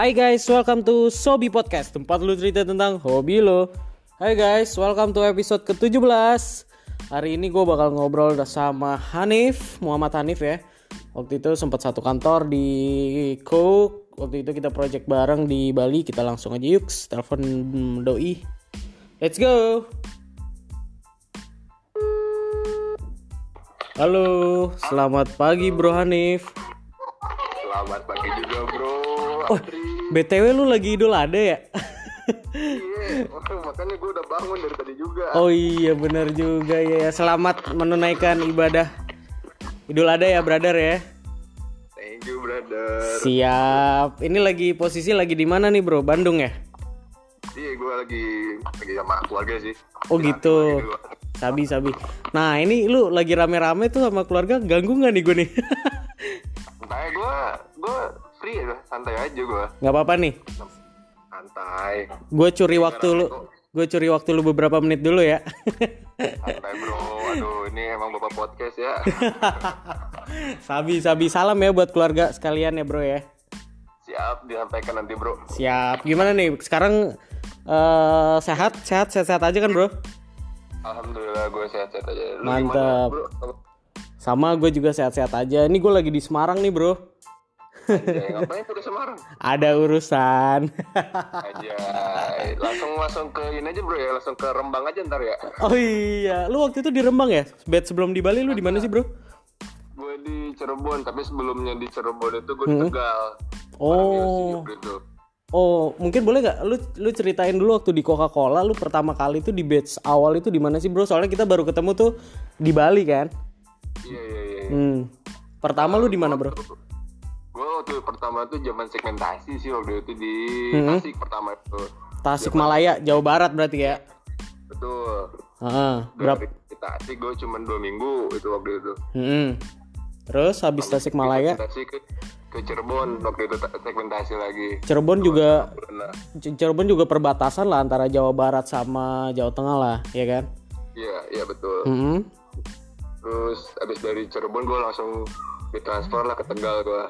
Hai guys, welcome to Sobi Podcast Tempat lu cerita tentang hobi lo Hai guys, welcome to episode ke-17 Hari ini gue bakal ngobrol sama Hanif Muhammad Hanif ya. Waktu itu sempat satu kantor di Cook Waktu itu kita project bareng di Bali Kita langsung aja yuk Telepon Doi. Let's go! Halo, selamat pagi Bro Hanif. Selamat pagi juga bro Oh, BTW lu lagi idul ada ya? Iya, makanya gue udah bangun dari tadi juga Oh iya bener juga ya. Selamat menunaikan ibadah Idul Adha ya brother ya. Thank you brother Siap. Ini lagi posisi lagi di mana nih bro? Bandung ya? Iya gue lagi lagi sama keluarga sih Oh gitu. Sabi sabi. Nah ini lu lagi rame-rame tuh sama keluarga ganggu nggak nih gue nih? Santai gue, gue free ya, santai aja gue Nggak apa-apa nih. Santai Gue curi waktu lu. Gue curi waktu lu beberapa menit dulu ya. Santai bro, aduh ini emang bapak podcast ya sabi sabi salam ya buat keluarga sekalian ya bro ya. Siap disampaikan nanti bro Siap. Gimana nih? Sekarang eh sehat sehat sehat sehat aja kan bro? Alhamdulillah gue sehat-sehat aja Lu Mantap. gimana, bro? Sama gue juga sehat-sehat aja. Ini gue lagi di Semarang nih bro. Anjay, ngapain tuh ke Semarang? Ada urusan. Aja, langsung langsung ke ini aja bro ya, langsung ke Rembang aja ntar ya. oh iya, lu waktu itu di Rembang ya? Bed sebelum di Bali lu di mana sih bro? Gue di Cirebon, tapi sebelumnya di Cirebon itu gue di Tegal. Oh, oh mungkin boleh gak lu lu ceritain dulu waktu di Coca Cola lu pertama kali tuh di batch awal itu di mana sih bro? Soalnya kita baru ketemu tuh di Bali kan. Iya iya iya. Hmm. Pertama lu di mana bro? Waktu pertama tuh zaman segmentasi sih waktu itu di Tasik pertama itu. Tasikmalaya, Jawa Barat berarti ya? Betul. Heeh. Berapa? Dari Tasik gue cuma dua minggu itu waktu itu. Hmm. Terus habis Tasikmalaya, Tasik ke, ke Cirebon waktu itu ta- segmentasi lagi. Cirebon juga. Cirebon juga perbatasan lah antara Jawa Barat sama Jawa Tengah lah, ya kan? Iya iya betul. Hmm. Terus abis dari Cirebon gue langsung ditransfer lah ke Tegal gue.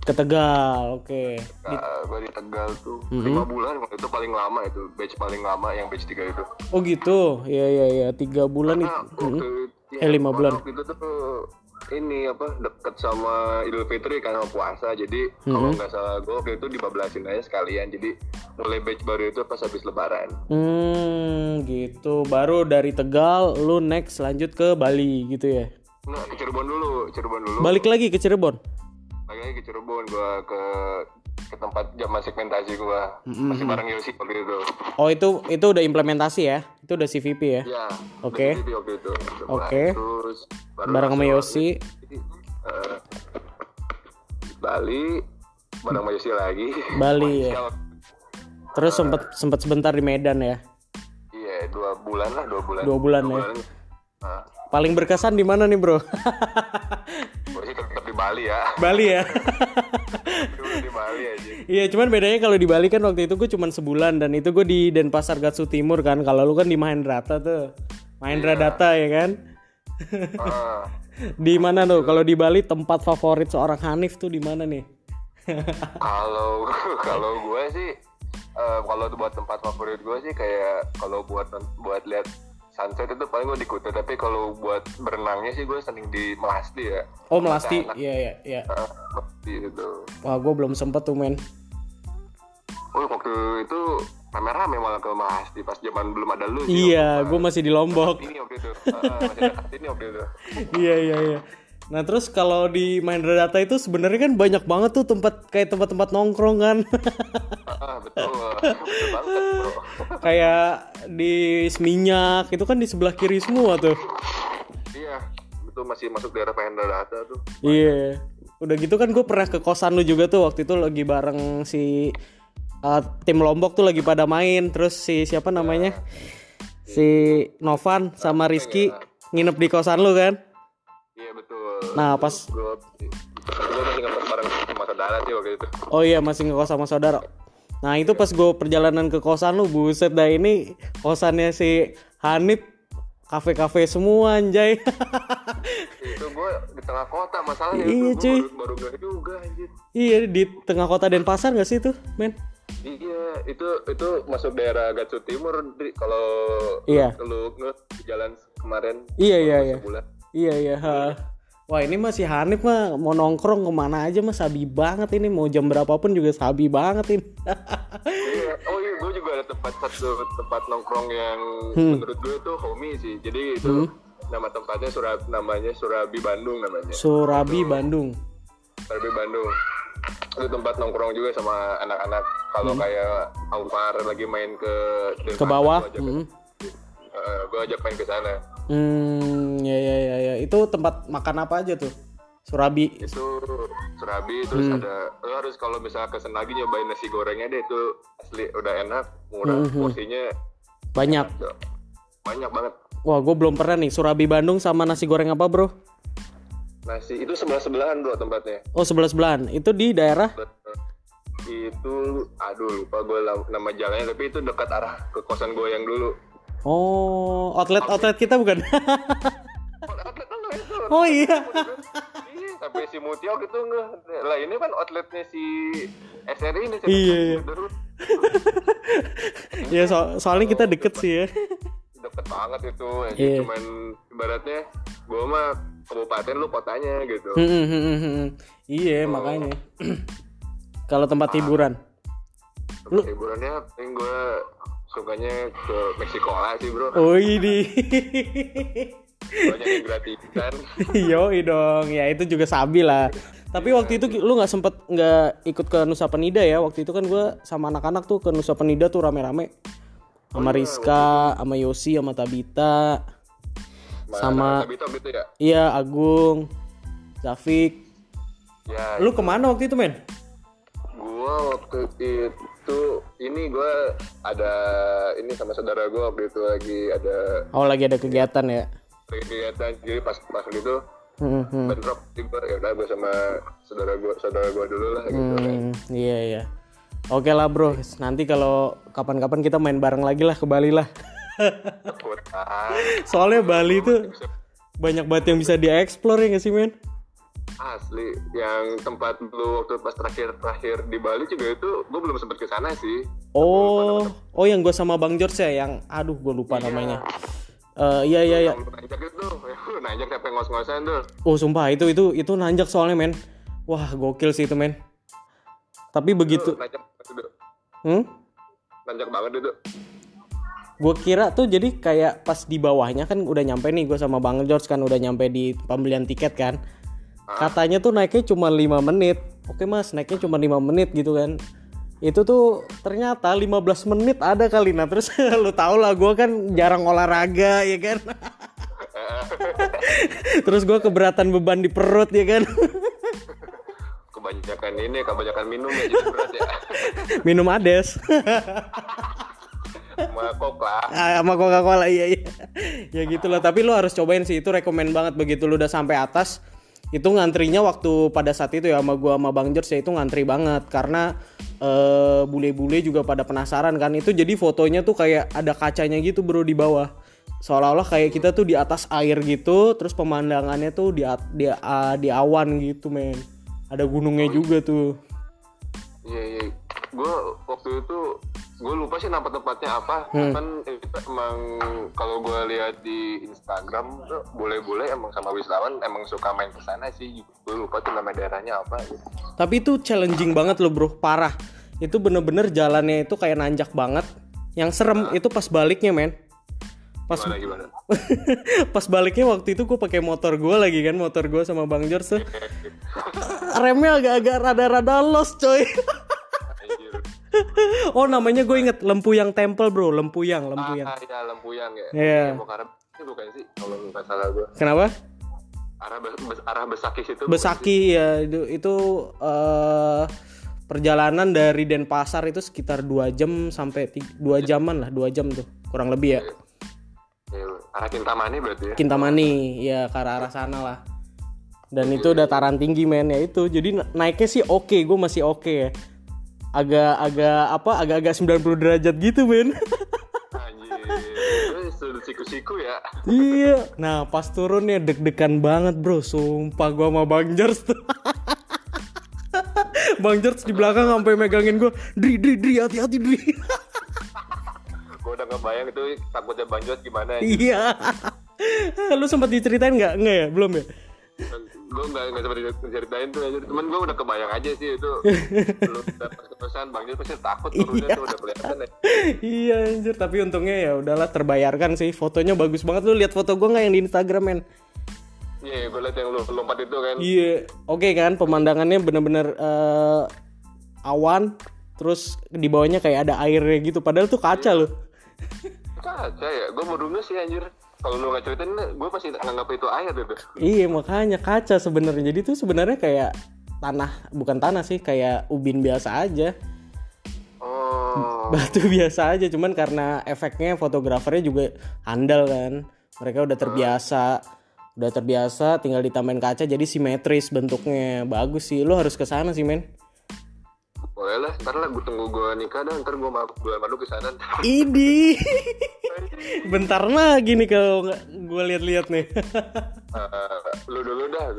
Ke Tegal, oke. Nah, gue di Tegal tuh lima bulan waktu itu paling lama itu batch paling lama yang batch tiga itu. Oh gitu, ya ya ya tiga bulan itu. Nah, waktu, Eh, lima bulan. Itu tuh ini apa deket sama Idul Fitri kan sama puasa jadi kalau nggak salah gue waktu itu dibablasin aja sekalian jadi mulai batch baru itu pas habis Lebaran. Hmm, gitu. Baru dari Tegal, lu next lanjut ke Bali gitu ya. Nah ke Cirebon dulu, Cirebon dulu. Balik lagi ke Cirebon. Lagi ke Cirebon gue ke ke tempat zaman segmentasi gue masih bareng Yosi waktu itu. Oh itu itu udah implementasi ya? Itu udah CVP ya? Ya. Oke. itu. Oke. Terus baru Bareng sama Yosi. Eh, Bali bareng sama Yosi lagi. Bali ya. Terus sempet sempet sebentar di Medan ya. Iya dua bulan lah dua bulan. Dua bulan ya. Nah, Paling berkesan di mana nih bro? Bali ya. Bali ya. Cuma di Bali aja. Iya cuman bedanya kalau di Bali kan waktu itu gue cuman sebulan dan itu gue di Denpasar Gatsu Timur kan. Kalau lu kan di Mahendrata tuh. Mahendra Data ya kan? Ah, Di mana tuh? Kalau di Bali tempat favorit seorang Hanif tuh di mana nih? kalau kalau gue sih eh, kalau buat tempat favorit gue sih kayak kalau buat buat lihat sunset itu paling gue di Kuta tapi kalau buat berenangnya sih gue sering di Melasti ya. Oh Melasti, iya iya iya. Ah, Melasti itu. Wah gue belum sempet tuh men. Oh waktu itu rame-rame malah ke Melasti pas zaman belum ada lu. Iya, gue masih di Lombok. Ini waktu itu. Ah, masih dekat ini waktu itu. iya iya iya. Nah terus kalau di Mahendra Data itu sebenarnya kan banyak banget tuh tempat kayak tempat-tempat nongkrong kan. Ah, betul. betul banget, bro. kayak di Seminyak itu kan di sebelah kiri semua tuh. Iya, itu masih masuk daerah Penda Data tuh. Iya. Udah gitu kan gue pernah ke kosan lu juga tuh waktu itu lagi bareng si uh, tim Lombok tuh lagi pada main terus si siapa namanya? Si Novan sama Rizky nginep di kosan lu kan? Iya. Nah, pas Gue gue masih ngekos bareng sama saudara sih waktu itu. Oh iya masih ngekos sama saudara. Nah itu pas gue perjalanan ke kosan lu buset dah ini kosannya si Hanif kafe-kafe semua anjay. itu gue di tengah kota masalahnya Iya, itu cuy. gue baru, baru gak juga anjir Iya di tengah kota Denpasar gak sih itu men? iya itu itu masuk daerah Gatsu Timur kalau Iya. lu nge di jalan kemarin Iya iya iya. sebulan Iya iya. ha. Wah ini masih Hanif mah mau nongkrong ke mana aja mah sabi banget ini mau jam berapapun juga sabi banget ini. Iya. oh iya gue juga ada tempat satu tempat nongkrong yang Hmm. menurut gue itu homey sih jadi itu nama tempatnya Surab namanya Surabi Bandung namanya Surabi Bandung. Surabi Bandung itu tempat nongkrong juga sama anak-anak kalau kayak Alvar lagi main ke Hmm. Ke bawah. ajak, Hmm. gue ajak main ke sana Hmm, ya ya ya ya. Itu tempat makan apa aja tuh? Surabi. itu Surabi terus Hmm. ada lo harus kalau misalnya kesen lagi nyobain nasi gorengnya deh itu asli udah enak murah Hmm, porsinya Banyak. banyak banget Wah, gue belum pernah nih Surabi Bandung sama nasi goreng apa, Bro? nasi itu sebelah sebelahan bro tempatnya Oh, sebelah sebelahan. Itu di daerah itu aduh lupa gue nama jalannya tapi itu dekat arah ke kosan gue yang dulu Oh, outlet-outlet kita bukan? Oh, outlet lu itu. oh iya. Iya, sampai si Mutiok itu nge lah ini kan outletnya si SRI ini Iya, iya. ya so- soalnya kita deket sih ya. deket banget itu. Iya. cuman ibaratnya gue mah kabupaten lu kotanya gitu Hmm, hmm, hmm. Iya, makanya. Kalau tempat hiburan. Tempat hiburannya paling gue sukanya ke Meksiko lah sih bro Oh ini. banyak gratisan Yoi dong, ya itu juga sabi lah. Tapi waktu itu lu nggak sempet nggak ikut ke Nusa Penida ya? Waktu itu kan gue sama anak-anak tuh ke Nusa Penida tuh rame-rame. Sama Rizka, sama Yosi, sama Tabita, Sama- Tabito gitu ya iya Agung, Zafik. ya Lu ke mana waktu itu men? gue waktu itu ini gue ada ini sama saudara gue waktu itu lagi ada Oh lagi ada kegiatan ya? kegiatan jadi pas pas gitu Hmm, hmm, bentrok tiba ya udah gue sama saudara gue saudara gue dulu lah gitu kan hmm, iya iya. Oke lah bro, nanti kalau kapan-kapan kita main bareng lagi lah ke Bali lah. Kota Soalnya Bali itu banyak banget yang bisa dieksplor ya nggak sih men? Asli yang tempat lu waktu pas terakhir terakhir di Bali juga itu gue belum sempet ke sana sih Oh, oh yang gue sama Bang George ya, yang aduh gue lupa namanya. Eh iya iya iya. nanjak itu nanjak sampai ngos-ngosan tuh Oh sumpah itu itu itu nanjak soalnya men. Wah gokil sih itu men. Tapi begitu, nanjak banget itu hmm? nanjak banget itu Gue kira tuh jadi kayak pas di bawahnya kan udah nyampe nih gue sama Bang George kan udah nyampe di pembelian tiket kan. Katanya tuh naiknya cuma 5 menit. Oke mas naiknya cuma 5 menit gitu kan. Itu tuh ternyata 15 menit ada kali nah terus lu tau lah gue kan jarang olahraga ya kan. terus gue keberatan beban di perut ya kan. kebanyakan ini kebanyakan minum ya jadi berat ya Minum ades. mangkok lah Ah, sama Coca-Cola iya iya. ya gitulah, tapi lu harus cobain sih itu rekomen banget begitu lu udah sampai atas. Itu ngantrinya waktu pada saat itu ya sama gua sama Bang George ya itu ngantri banget karena eh, bule-bule juga pada penasaran kan. Itu jadi fotonya tuh kayak ada kacanya gitu bro di bawah. Seolah-olah kayak kita tuh di atas air gitu, terus pemandangannya tuh di di, ah, di awan gitu, men. Ada gunungnya juga tuh. iya iya gue waktu itu gue lupa sih nama tempatnya apa kan itu emang kalau gue lihat di Instagram tuh boleh-boleh emang sama wisatawan emang suka main ke sana sih gue lupa tuh nama daerahnya apa gitu. Tapi itu challenging banget loh bro, parah. Itu bener-bener jalannya itu kayak nanjak banget. Yang serem itu pas baliknya men. Pas gimana gimana pas baliknya waktu itu gue pakai motor gue lagi kan, motor gue sama Bang George tuh. Remnya agak-agak rada-rada los coy. Oh namanya gue inget Lempuyang Temple bro, Lempuyang, Lempuyang. ah iya Lempuyang ya. Iya. arah itu bukan sih kalau nggak salah gue Kenapa? arah Bes- arah Besakis itu bukan Besaki ya itu, itu eh, perjalanan dari Denpasar itu sekitar 2 jam sampai 2 jaman lah, 2 jam tuh kurang lebih ya. Iya, arah Kintamani berarti ya? Kintamani ya ke arah, arah sana lah. Dan itu dataran tinggi men ya itu. Jadi na- naiknya sih oke gue masih oke ya agak agak apa agak agak 90 derajat gitu men Anjir. Terus sudah siku siku ya. iya. Nah pas turunnya deg-degan banget bro. Sumpah gua sama bang Jers tuh. Bang Jers di belakang sampai megangin gua dri dri dri hati-hati dri. Gue udah ngebayang itu takutnya banjot gimana. iya. Lu sempat diceritain nggak? Nggak ya? Belum ya gue nggak nggak seperti ceritain tuh aja. Cuman gue udah kebayang aja sih itu. Lu udah pas kepesan banjot pasti takut turunnya tuh udah kelihatan ya. iya anjir tapi untungnya ya udahlah terbayarkan sih fotonya bagus banget lu lihat foto gua nggak yang di Instagram men Iya, gue liat yang lu lompat itu kan. Iya, oke kan pemandangannya bener-bener eh, awan, terus di bawahnya kayak ada airnya gitu. Padahal tuh kaca loh. Kaca ya, gue baru nggak sih anjir. Kalau lu nggak ceritain, gue pasti nganggap itu air gitu. Iya makanya kaca sebenarnya. Jadi tuh sebenarnya kayak tanah, bukan tanah sih, kayak ubin biasa aja, Oh, batu biasa aja. Cuman karena efeknya fotografernya juga handal kan. Mereka udah terbiasa, udah terbiasa. Tinggal ditambahin kaca jadi simetris bentuknya. Bagus sih. Lu harus ke sana sih men. Boleh lah. Ntar lah gue tunggu gue nikah dah. Ntar gue mau bulan madu ke sana. Idi. Bentar lagi nih kalau gue lihat-lihat nih. Eh, lu dulu dah.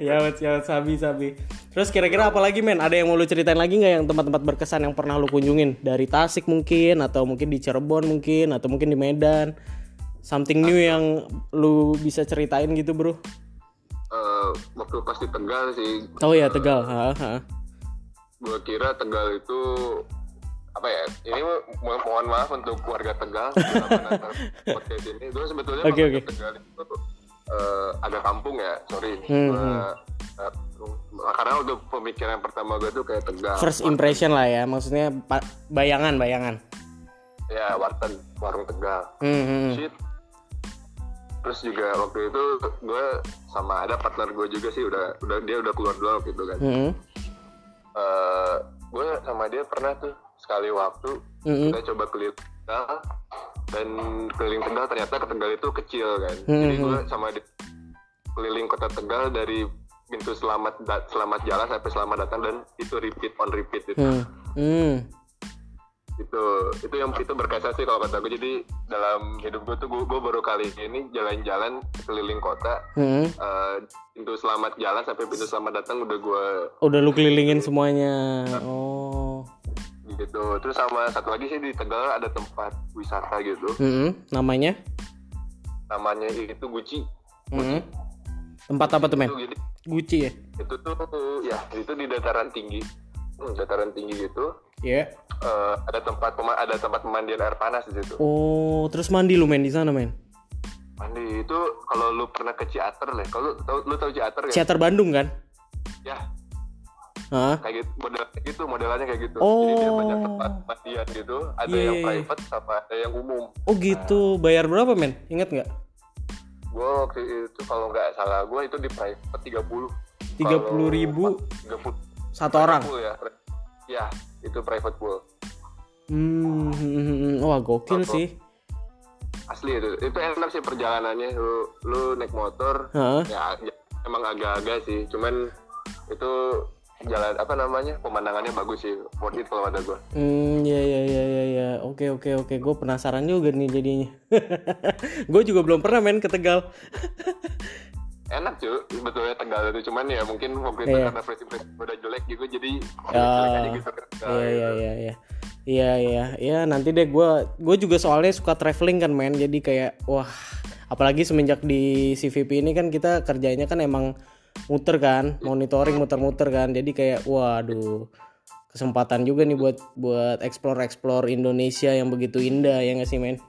ya wet, ya sabi sabi. Terus kira-kira apa lagi men? Ada yang mau lu ceritain lagi nggak yang tempat-tempat berkesan yang pernah lu kunjungin dari Tasik mungkin atau mungkin di Cirebon mungkin atau mungkin di Medan? Something new yang lu bisa ceritain gitu bro? Eh, waktu pas di Tegal sih, Oh ya Tegal. Ha, ha. Gue kira Tegal itu apa ya? Ini mo- mohon maaf untuk warga Tegal. podcast ini. Gue sebetulnya waktu oke. Tegal itu eh, agak kampung ya, sorry. Hmm, eh, karena untuk pemikiran pertama gue tuh kayak Tegal. First impression lah ya, maksudnya bayangan bayangan. Ya, warteg, warung Tegal. Hmm, hmm, hmm. Shit. Terus juga waktu itu gue sama ada partner gue juga sih udah udah dia udah keluar dulu gitu kan. Hmm, Eh, gue sama dia pernah tuh sekali waktu hmm. kita coba keliling Tegal dan keliling Tegal ternyata ke Tegal itu kecil kan. Hmm, Jadi gue sama dia keliling kota Tegal dari pintu selamat da- selamat jalan sampai selamat datang dan itu repeat on repeat itu. Hmm. Itu itu yang itu berkesan sih kalau kata gue jadi dalam hidup gue tuh gue, gue baru kali ini jalan-jalan keliling kota Hmm. eh, pintu selamat jalan sampai pintu selamat datang udah gue Udah lu kelilingin semuanya. Oh. gitu terus sama satu lagi sih di Tegal ada tempat wisata gitu Hmm. Namanya? namanya itu Gucci Hmm. Tempat apa tuh men? itu Gucci ya? itu tuh ya itu di dataran tinggi Hmm, dataran tinggi gitu Iya. Eh, ada tempat ada tempat pemandian air panas di situ Oh, terus mandi lu men di sana men? mandi itu kalau lu pernah ke Ciater lah kalau lu tahu lu tahu Ciater kan Teater Bandung kan? ya Hah? kayak gitu model kayak gitu modelannya kayak gitu Oh. jadi dia banyak tempat mandian gitu ada Iya, yang iya, iya. private sama ada yang umum Oh gitu. Bayar berapa men? Ingat nggak? gue waktu itu kalau nggak salah gue itu di private 30 Tiga puluh ribu 30 satu orang. ya ya itu private pool Hmm. Wah gokil Apa? sih. asli itu itu enak sih perjalanannya lu lu naik motor Hah? ya ya, emang agak-agak sih cuman itu jalan apa namanya pemandangannya bagus sih worth it kalau ada gue Hmm, ya ya ya ya ya. Oke oke oke. Gue penasaran juga nih jadinya. gue juga belum pernah main ke Tegal. enak cuy sebetulnya Tegal itu cuman ya mungkin waktu itu Iya. karena impression gue udah jelek gitu jadi Ya. jelek aja gitu ke Tegal, Iya iya iya iya. Iya iya iya nanti deh gue gue juga soalnya suka traveling kan men jadi kayak wah apalagi semenjak di CVP ini kan kita kerjanya kan emang muter kan monitoring muter-muter kan jadi kayak waduh kesempatan juga nih buat buat explore explore Indonesia yang begitu indah ya nggak sih men?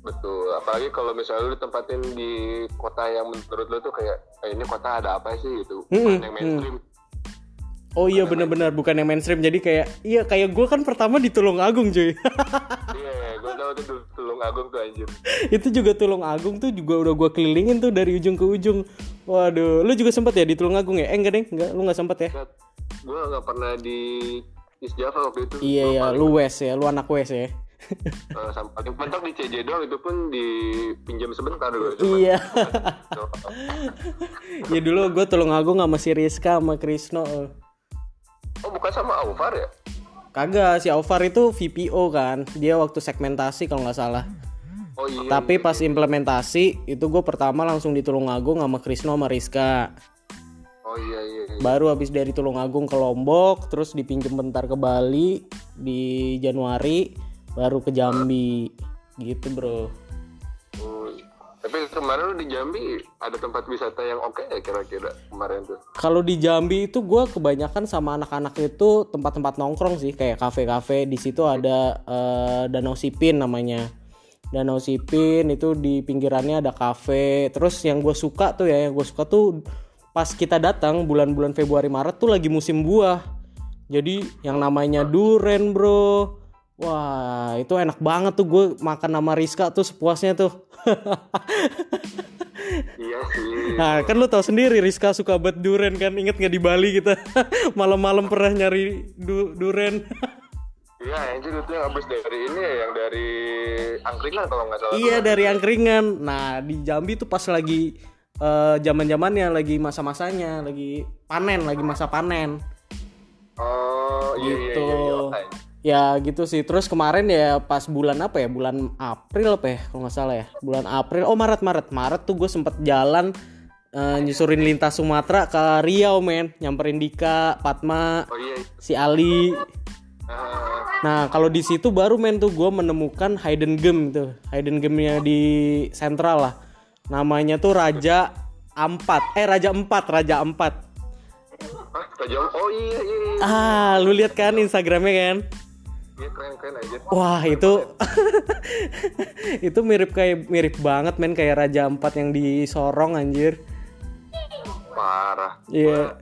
Betul. Apalagi kalau misalnya lu ditempatin di kota yang menurut lu tuh kayak eh, ini kota ada apa sih? gitu. Bukan yang mainstream. Oh iya benar-benar bukan yang mainstream. Jadi kayak iya kayak gue kan pertama di Tulung Agung cuy. Iya gue tau tuh Tul- Tulung Agung tuh anjir. Itu juga Tulung Agung tuh juga udah gue kelilingin tuh dari ujung ke ujung. Waduh lu juga sempet ya di Tulung Agung ya? Eh enggak deh enggak lu nggak sempet ya? Gue nggak pernah di East Java waktu itu. Iya ya paling, lu west ya lu anak west ya eh, sam- paling mentok di CJ doang itu pun dipinjam sebentar cuman iya ya dulu gue Tulung Agung sama si Rizka sama Krisno oh bukan sama Alvar ya kagak si Alvar itu VPO kan dia waktu segmentasi kalau nggak salah Oh iya. Tapi iya. pas implementasi itu gue pertama langsung di Tulungagung sama Krisno sama Rizka. Oh iya iya. iya. Baru habis dari Tulungagung ke Lombok, terus dipinjem bentar ke Bali di Januari, baru ke Jambi. Gitu, Bro. Oh, Tapi kemarin lu di Jambi ada tempat wisata yang oke ya kira-kira kemarin tuh. Kalau di Jambi itu gue kebanyakan sama anak-anak itu tempat-tempat nongkrong sih, kayak kafe-kafe. Di situ ada eh, Danau Sipin namanya. Danau Sipin itu di pinggirannya ada kafe. Terus yang gue suka tuh ya, yang gue suka tuh pas kita datang bulan-bulan Februari Maret tuh lagi musim buah. Jadi yang namanya duren bro. Wah itu enak banget tuh gue makan sama Rizka tuh sepuasnya tuh. Iya sih. Nah kan lu tahu sendiri Rizka suka banget duren kan Ingat nggak di Bali kita Malam-malam pernah nyari du duren Iya, anjir itu yang habis dari ini ya, yang dari angkringan kalau nggak salah. Iya dari angkringan Nah di Jambi tuh pas lagi eh, zaman zamannya lagi masa-masanya Lagi panen Lagi masa panen Oh iya iya Gitu. iya. iya. Oke. Ya gitu sih Terus kemarin ya pas bulan apa ya Bulan April apa ya Kalau nggak salah ya Bulan April Oh Maret Maret Maret tuh gue sempet jalan eh, Nyusurin lintas Sumatera ke Riau men Nyamperin Dika Fatma Oh iya. Si Ali Ah, Nah kalau di situ baru men tuh gue menemukan hidden gem tuh hidden gemnya di sentral lah. Namanya tuh Raja Ampat. Eh Raja Empat, Raja Empat. ah. Oh iya iya. iya. Ah, lu lihat kan Instagramnya kan? Iya aja. Wah itu itu mirip kayak mirip banget men kayak Raja Empat yang di Sorong anjir. Parah. Iya.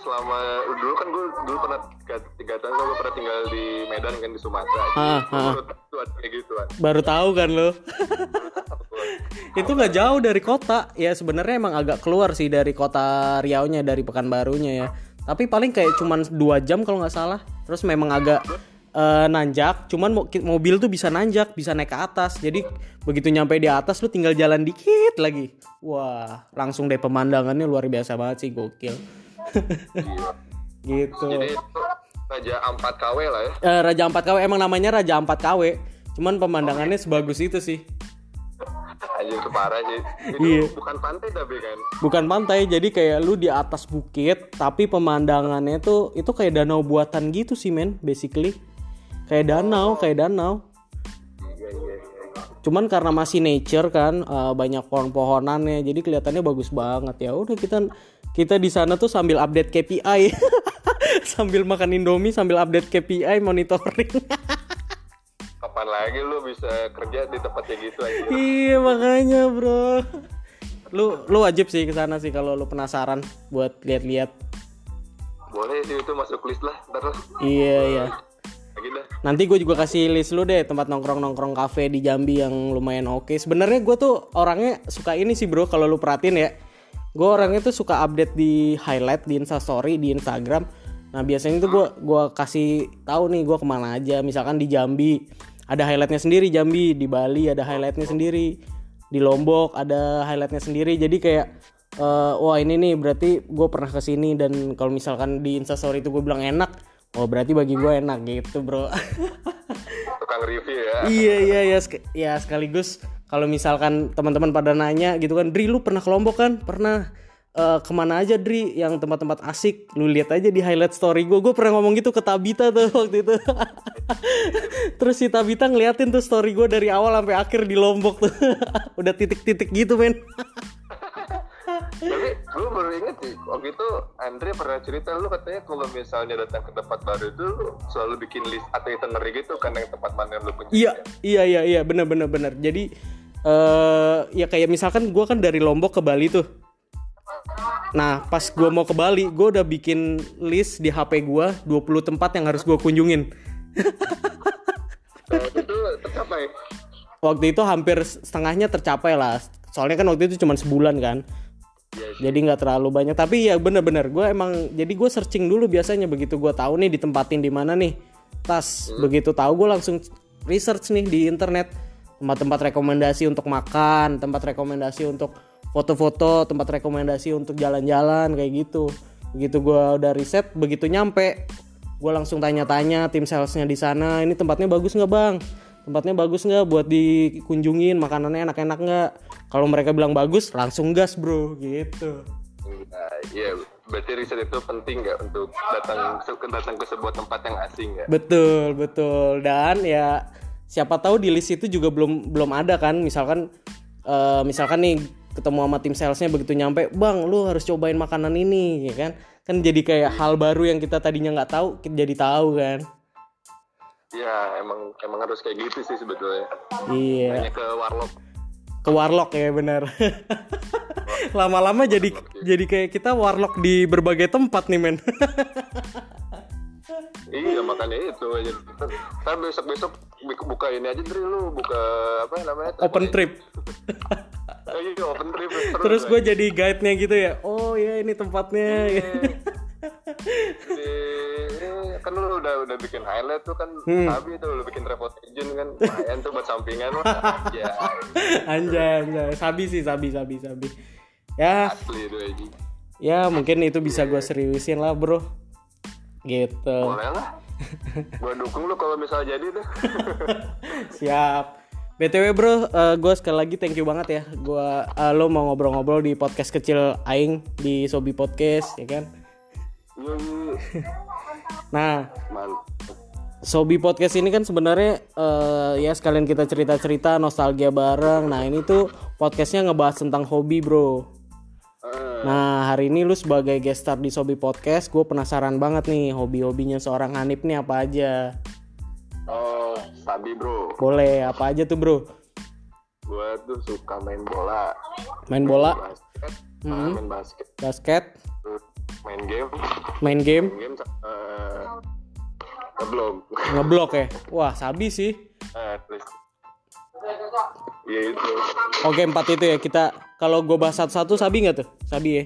Selama dulu kan gue dulu pernah tiga, tahun gue pernah tinggal di Medan kan di Sumatera. Ah, ah. baru tahu kayak gituan. Baru tahu kan lo? itu nggak jauh dari kota ya sebenarnya emang agak keluar sih dari kota Riau-nya dari Pekanbarunya ya tapi paling kayak cuman dua jam kalau nggak salah terus memang agak eh, nanjak cuman mobil tuh bisa nanjak bisa naik ke atas jadi begitu nyampe di atas lu tinggal jalan dikit lagi wah langsung deh pemandangannya luar biasa banget sih gokil gitu Jadi Raja Ampat KW lah ya. Eh, Raja 4 KW emang namanya Raja 4 KW cuman pemandangannya sebagus itu sih Anjir parah sih. Itu Iya. bukan pantai tapi kan. bukan pantai jadi kayak lu di atas bukit tapi pemandangannya tuh itu kayak danau buatan gitu sih men basically kayak danau kayak danau cuman karena masih nature kan eh, banyak pohon-pohonannya jadi kelihatannya bagus banget ya udah kita kita di sana tuh sambil update KPI sambil makan Indomie sambil update KPI monitoring Kapan lagi lu bisa kerja di tempat kayak gitu aja? iya makanya bro lu lu wajib sih ke sana sih kalau lu penasaran buat lihat-lihat Boleh sih itu masuk list lah. Ntar lah. iya iya. Nanti gue juga kasih list lu deh tempat nongkrong-nongkrong kafe di Jambi yang lumayan oke. Sebenarnya gue tuh orangnya suka ini sih bro kalau lu perhatiin ya. Gue orangnya tuh suka update di highlight di Instastory di Instagram. Nah biasanya tuh gue gua kasih tahu nih gue ke mana aja. Misalkan di Jambi ada highlightnya sendiri Jambi, di Bali ada highlightnya sendiri, di Lombok ada highlightnya sendiri. Jadi kayak eh, wah ini nih berarti gue pernah ke sini dan kalau misalkan di Instastory itu gue bilang enak, oh berarti bagi gue enak gitu bro. Tukang review ya. iya iya iya sek- ya sekaligus kalau misalkan teman-teman pada nanya gitu kan Dri lu pernah ke Lombok kan? Pernah. Eh, ke mana aja Dri? Yang tempat-tempat asik. Lu lihat aja di highlight story gue gue pernah ngomong gitu ke Tabita tuh waktu itu. Terus si Tabita ngeliatin tuh story gue dari awal sampai akhir di Lombok tuh. Udah titik-titik gitu men Tapi gue baru inget sih, waktu itu Andre pernah cerita lu katanya kalau misalnya datang ke tempat baru itu lu selalu bikin list atau itinerary gitu kan yang tempat mana yang lu kunjungi. Iya, iya, iya, iya, bener, bener, bener. Jadi, eh ya kayak misalkan gue kan dari Lombok ke Bali tuh. Nah, pas gue mau ke Bali, gue udah bikin list di HP gue 20 tempat yang harus gue kunjungin. Nah, itu tercapai. Waktu itu hampir setengahnya tercapai lah. Soalnya kan waktu itu cuma sebulan kan. Iya sih. Jadi nggak terlalu banyak. Tapi ya bener-bener gue emang jadi gue searching dulu biasanya begitu gue tahu nih ditempatin di mana nih. Tas begitu tahu gue langsung research nih di internet tempat-tempat rekomendasi untuk makan, tempat rekomendasi untuk foto-foto, tempat rekomendasi untuk jalan-jalan kayak gitu. Begitu gue udah riset, begitu nyampe gue langsung tanya-tanya tim salesnya di sana, ini tempatnya bagus nggak bang? Tempatnya bagus nggak buat dikunjungin? Makanannya enak-enak nggak? Kalau mereka bilang bagus langsung gas bro. Gitu. Nah, iya, berarti riset itu penting nggak untuk datang datang ke sebuah tempat yang asing ya? betul betul. Dan ya siapa tahu di list itu juga belum belum ada kan? Misalkan eh, misalkan nih ketemu sama tim salesnya begitu nyampe bang lu harus cobain makanan ini ya kan? Kan jadi kayak hal baru yang kita tadinya nggak tahu kita jadi tahu kan Iya, emang emang harus kayak gitu sih sebetulnya. iya. Hanya ke warlock. ke warlock ya benar. Lama-lama jadi jadi kayak kita warlock di berbagai tempat nih men. Iya makanya itu aja. Kan besok besok buka ini aja dari lu buka apa namanya? open trip. Iya open trip terus gue jadi guide-nya gitu ya. Oh ya ini tempatnya Di, eh, kan lu udah udah bikin highlight tuh kan sabi tuh lu bikin report agent kan. Lumayan tuh buat sampingan mah ya anjay anjay. Sabi sih sabi sabi sabi. Ya. Asli itu aja ya mungkin itu bisa gue seriusin lah bro. Gitu. Boleh lah. Gua dukung lu kalau misalnya jadi tuh. Siap. Btw bro gue sekali lagi thank you banget ya. Gue lo mau ngobrol-ngobrol di podcast kecil aing di sobi podcast ya kan. Nah mantap Sobi Podcast ini kan sebenarnya eh, ya sekalian kita cerita-cerita nostalgia bareng. Nah ini tuh podcastnya ngebahas tentang hobi bro. Eh, Nah hari ini lu sebagai guest star di Sobi Podcast, gue penasaran banget nih hobi-hobinya seorang Hanif nih apa aja. oh sabi bro. Boleh apa aja tuh bro? gua tuh suka main bola. Main bola, basket. Ah, main basket. Basket, main game main game, main game eh belum ngeblok ya. Wah sabi sih. eh terus ya itu Oke empat itu ya kita. Kalau gue bahas satu-satu sabi nggak tuh? Sabi ya.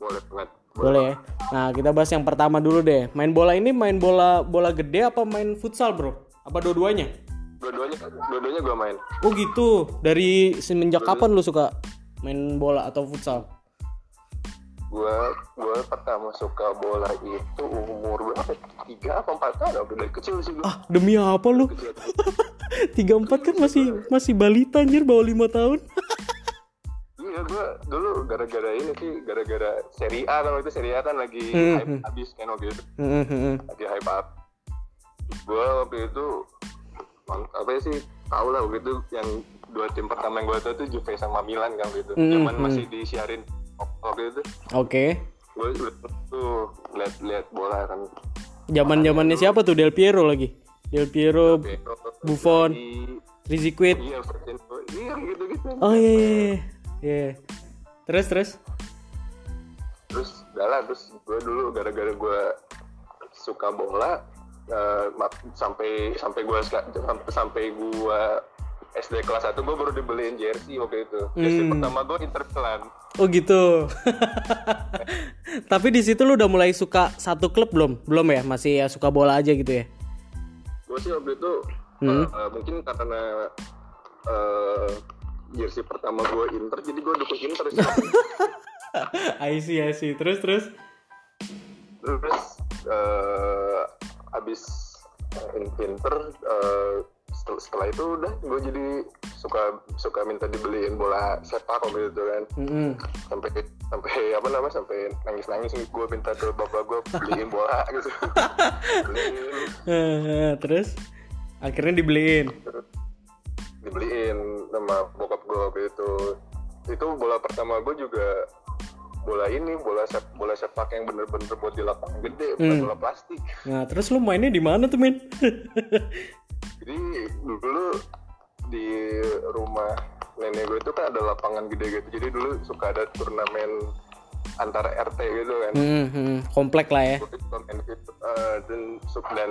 boleh banget Boleh ya. Nah, kita bahas yang pertama dulu deh. Main bola ini main bola bola gede apa main futsal, Bro? Apa dua-duanya? dua-duanya dua-duanya gua main Oh gitu. Dari semenjak kapan lu suka main bola atau futsal? Gua gua pertama suka bola itu umur berapa tiga apa empat? Tahun udah dari kecil sih gua. Ah, demi apa lu? Tiga empat kan masih masih balita anjir bawah lima tahun. iya gua dulu gara-gara ini sih gara-gara seri A kalau itu seri A kan lagi Hmm, hype habis kan waktu itu. Hmm, hmm, hmm. lagi hype up. Gua waktu itu apa ya sih tahu lah waktu itu yang dua tim pertama yang gua tahu tuh Juve sama Milan kan waktu itu. Hmm, cuman hmm. masih disiarin waktu itu Oke. gue tuh lihat-lihat bola kan Zaman-zamannya siapa tuh Del Piero lagi? Del Piero, Buffon. Di- Rizquit. iya Fernando. iya gitu-gitu Oh iya iya. iya. Iya. Terus terus. terus udah lah terus gue dulu gara-gara gue suka bola mak- sampai sampai gue sampai sampai gue SD kelas 1 gue baru dibeliin jersey waktu itu jersey Hmm. pertama gue Inter Milan Oh gitu. Tapi di situ lu udah mulai suka satu klub belum? Belum ya? Masih ya suka bola aja gitu ya? gue sih waktu itu Hmm. eh, eh, mungkin karena eh, jersey pertama gue Inter jadi gue dukung Inter sih I see, I see. Terus terus. terus eh abis in- Inter eh, setel- setelah itu udah gue jadi suka suka minta dibeliin bola sepak waktu itu kan Mm-mm. sampai sampai apa namanya sampai nangis nangis gue minta ke bapak gue beliin bola gitu beliin Eh, terus akhirnya dibeliin. dibeliin sama bokap gue waktu itu itu bola pertama gue juga bola ini bola sep, bola sepak yang bener-bener buat di lapangan gede bukan Hmm. bola plastik Nah, terus lu mainnya di mana tuh, men? dulu di rumah nenek gue itu kan ada lapangan gede gitu jadi dulu suka ada turnamen antar RT gitu kan Hmm, hmm, komplek lah ya. gitu Eh, dan dan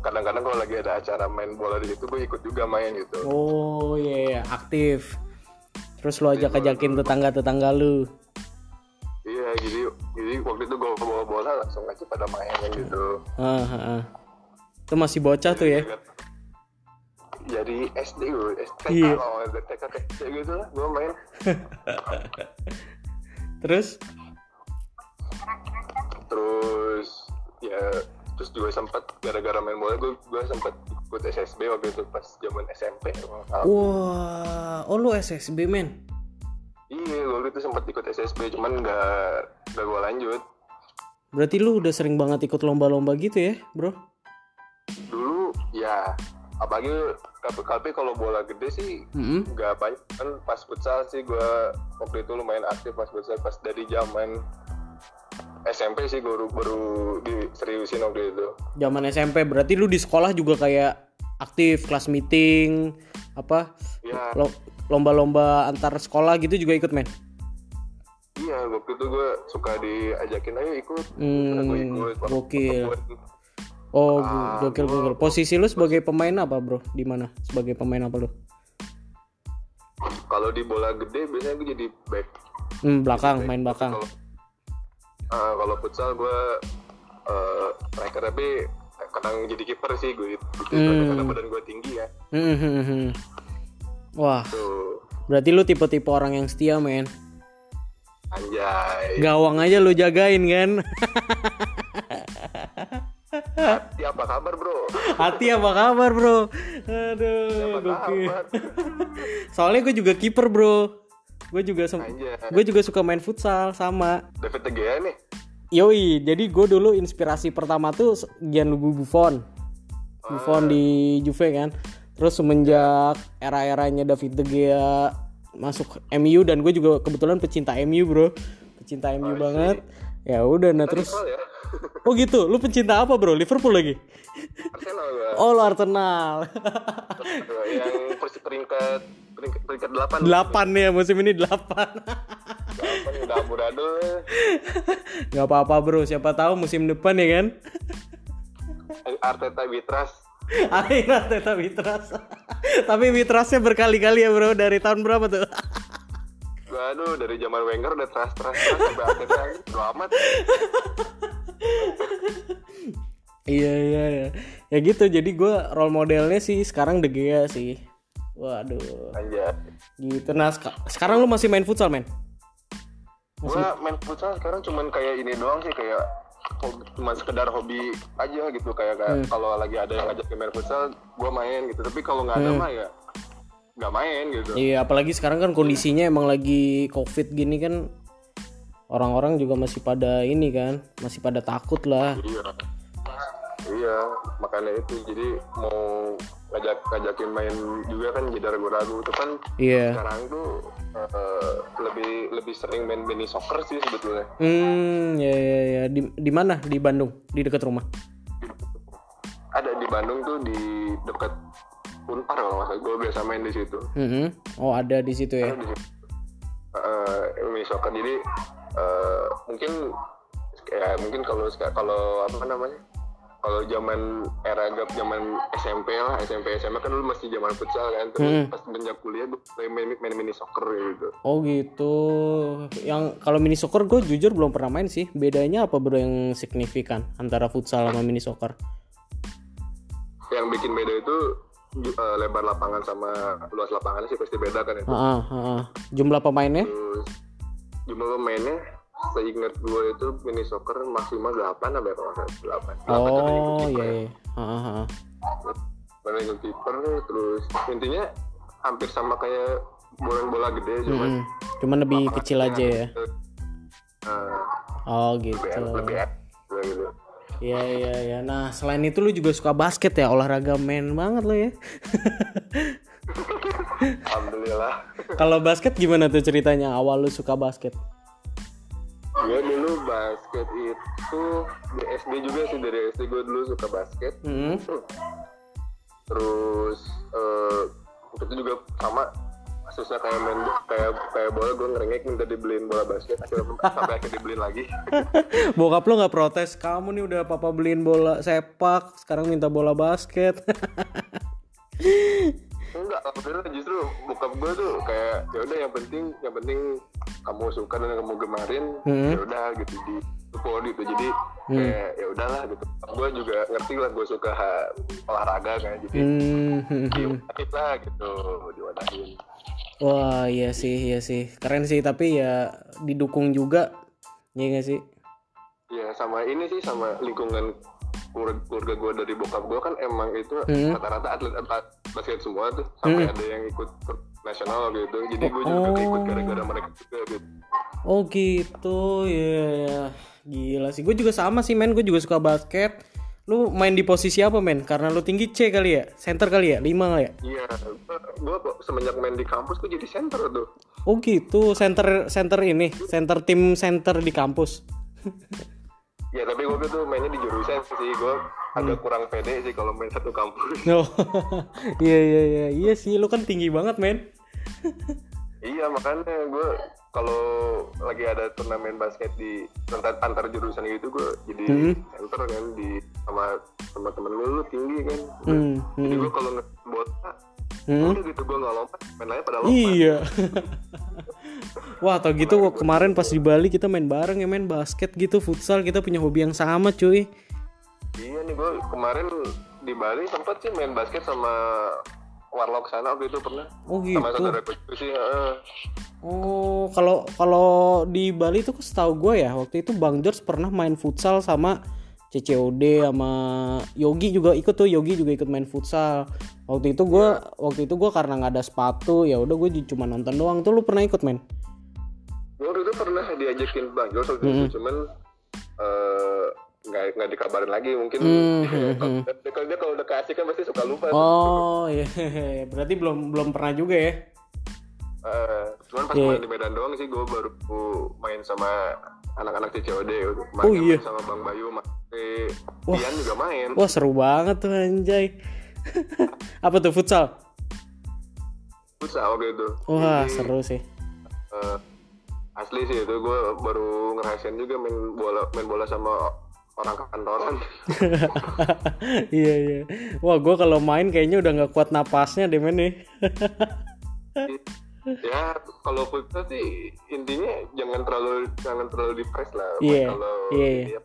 kadang-kadang kalau lagi ada acara main bola di situ gue ikut juga main gitu Oh iya, iya, aktif. Terus lu ajak-ajakin tetangga-tetangga lu. iya jadi jadi waktu itu gue bawa bola langsung aja pada main gitu Ah, ah, ah. Itu masih bocah tuh ya. Jadi SD gue TK Iya. kalau TK TK gitu lah gue main Terus terus ya terus juga sempat gara-gara main bola gue gue sempat ikut SSB waktu itu pas zaman SMP. Wah, oh lu SSB men. iya waktu itu sempat ikut SSB cuman nggak nggak gue lanjut Berarti lu udah sering banget ikut lomba-lomba gitu ya, bro? dulu ya apalagi tapi, tapi kalau bola gede sih nggak banyak. Kan pas futsal sih gue waktu itu lumayan aktif pas futsal pas dari zaman SMP sih baru baru diseriusin waktu itu. Zaman SMP berarti lu di sekolah juga kayak aktif kelas meeting apa ya lo- lomba-lomba antar sekolah gitu juga ikut men. iya waktu itu gue suka diajakin ayo ikut. Hmm, gue ikut gokil. Oh, Ah, gokil gokil. Posisi lu sebagai pemain apa, Bro? Di mana? Sebagai pemain apa lu? kalau di bola gede biasanya gue jadi back Hmm, belakang, main belakang. kalau Ah, kalau futsal gue uh, striker tapi kadang jadi kiper sih gue gitu Hmm. karena badan gue tinggi ya Hmm, hmm, hmm. Wah, tuh berarti lu tipe-tipe orang yang setia, men. anjay Gawang aja lu jagain kan? ya apa kabar bro Hati apa kabar, Bro? Aduh, apa gokil. kabar Soalnya gue juga kiper, Bro. Gue juga gue juga suka main futsal sama. David De Gea nih Yoi, jadi gue dulu inspirasi pertama tuh Gianluigi Buffon. Buffon di Juve kan. Terus semenjak era-eranya David De Gea masuk MU dan gue juga kebetulan pecinta MU, Bro. Pecinta MU banget. Ya udah nah terus ya Oh gitu, lu pencinta apa, Bro? Liverpool lagi? Arsenal gue Oh, lu Arsenal. yang peringkat peringkat, peringkat 8 Delapan ya musim ini delapan. Delapan udah amburadul Gak apa-apa, Bro. Siapa tahu musim depan ya kan? Arteta Witras Akhirnya Teta Mitras. Tapi Mitrasnya berkali-kali ya bro dari tahun berapa tuh? Aduh dari zaman Wenger udah teras sampai Arteta amat iya iya iya. Ya gitu jadi gue role modelnya sih sekarang De Gea sih. Waduh. Anjay Gitu. Nah seka- sekarang lu masih main futsal men? Gua main futsal sekarang cuman kayak ini doang sih kayak cuma sekedar hobi aja gitu kayak, kayak kalau lagi ada yang ngajak main futsal gua main gitu tapi kalau nggak ada mah ya nggak main gitu Iya apalagi sekarang kan kondisinya emang lagi covid gini kan orang-orang juga masih pada ini kan masih pada takut lah. iya iya makanya itu jadi mau ngajak ngajakin main juga kan jadi ragu-ragu itu kan Iya. sekarang tuh eh, lebih lebih sering main mini soccer sih sebetulnya Hmm ya ya ya di di mana di Bandung di dekat rumah. ada di Bandung tuh di dekat Unpar kalau nggak salah gue biasa main di situ Mhm. Oh ada di situ ya. di situ. Eh, mini soccer jadi eh, mungkin ya mungkin kalau kalau apa namanya kalau zaman era gap zaman SMP lah SMP SMA kan dulu masih zaman futsal kan terus pas menjak kuliah gue mulai main, main mini soccer gitu Oh gitu. Yang kalau mini soccer gue jujur belum pernah main sih. Bedanya apa bro yang signifikan antara futsal sama mini soccer? yang bikin beda itu eh, lebar lapangan sama luas lapangannya sih pasti beda kan itu Ah, ah, ah. Jumlah pemainnya? terus jumlah pemainnya seingat gue itu mini soccer maksimal 8 apa ya kalau salah 8 Oh iya. iya. Ah. Manajer kiper terus intinya hampir sama kayak bola-bola gede cuman Hmm, Cuman lebih kecil aja ya. eh, Oh lebih gitu. lebih enak gitu Iya iya iya. Nah selain itu lu juga suka basket ya olahraga men banget lo ya. alhamdulillah Kalau basket gimana tuh ceritanya awal lu suka basket? gue dulu basket itu di SD juga sih dari SD gue dulu suka basket Hmm. terus waktu itu juga sama susah kayak main kayak kayak bola gue ngerengek minta dibeliin bola basket akhirnya sampai akhirnya dibeliin lagi Bokap lo nggak protes, kamu nih udah papa beliin bola sepak, sekarang minta bola basket. enggak alhamdulillah justru bokap gue tuh kayak ya udah yang penting yang penting kamu suka dan kamu gemarin Hmm. ya udah gitu di support gitu jadi kayak ya udahlah gitu gue juga ngerti lah gue suka ha- olahraga kan jadi Hmm, hmm, hmm. diwadahin lah gitu diwadahin Wah iya sih iya sih keren sih tapi ya didukung juga Iya gak sih? ya sama ini sih sama lingkungan keluarga, gue dari bokap gue kan emang itu Hmm. rata-rata atlet atlet basket semua tuh sampai ada yang ikut nasional gitu jadi gue juga Oh. ikut gara-gara mereka juga gitu Oh gitu ya ya. Gila sih. Gue juga sama sih men. Gue juga suka basket. Lu main di posisi apa men? Karena lu tinggi C kali ya? Center kali ya? 5 kali ya? iya gue semenjak main di kampus gue jadi center tuh Oh gitu. Center center ini, center tim center di kampus. ya tapi gue tuh mainnya di jurusan sih gue agak kurang pede sih kalau main satu kampus Oh. Iya iya iya. Iya sih lu kan tinggi banget men. iya makanya gue kalau lagi ada turnamen basket di antar, antar jurusan gitu gue jadi Hmm. center kan di sama temen lu, tinggi kan Hmm. jadi gue kalau nge bola Hmm. udah gitu gue nggak lompat main lainnya pada lompat Iya. Wah, atau gitu kemarin pas di Bali kita main bareng ya main basket gitu, futsal kita punya hobi yang sama cuy. iya nih gue kemarin di Bali sempat sih main basket sama Warlock sana waktu itu pernah Oh sama gitu. saudara gue juga sih heeh. Oh, kalau kalau di Bali tuh setahu gue ya, waktu itu Bang George pernah main futsal sama CCOD sama Yogi juga ikut tuh, Yogi juga ikut main futsal. Waktu itu gue waktu itu gue karena nggak ada sepatu, ya udah gue cuma nonton doang. Tuh lu pernah ikut main? gue waktu itu pernah diajakin Bang Jos waktu Hmm. itu cuman eh, nggak nggak dikabarin lagi mungkin Hmm, hmm, kalau dia- kalau dia kalau udah kasih kan pasti suka lupa Oh, iya. Berarti belum belum pernah juga ya? Eh, cuman pas Iya. main di Medan doang sih gue baru main sama anak-anak CCOD gitu. main Oh, iya. sama Bang Bayu Mas Wah. Ian juga main Wah seru banget tuh anjay. Apa tuh futsal? futsal waktu itu Wah Jadi, seru sih. eh, asli sih itu gue baru ngerasain juga main bola main bola sama orang kantoran iya iya. Wah gue kalau main kayaknya udah nggak kuat napasnya deh men nih. ya kalau futsal sih intinya jangan terlalu jangan terlalu di press lah Iya, kalau iya, iya. dia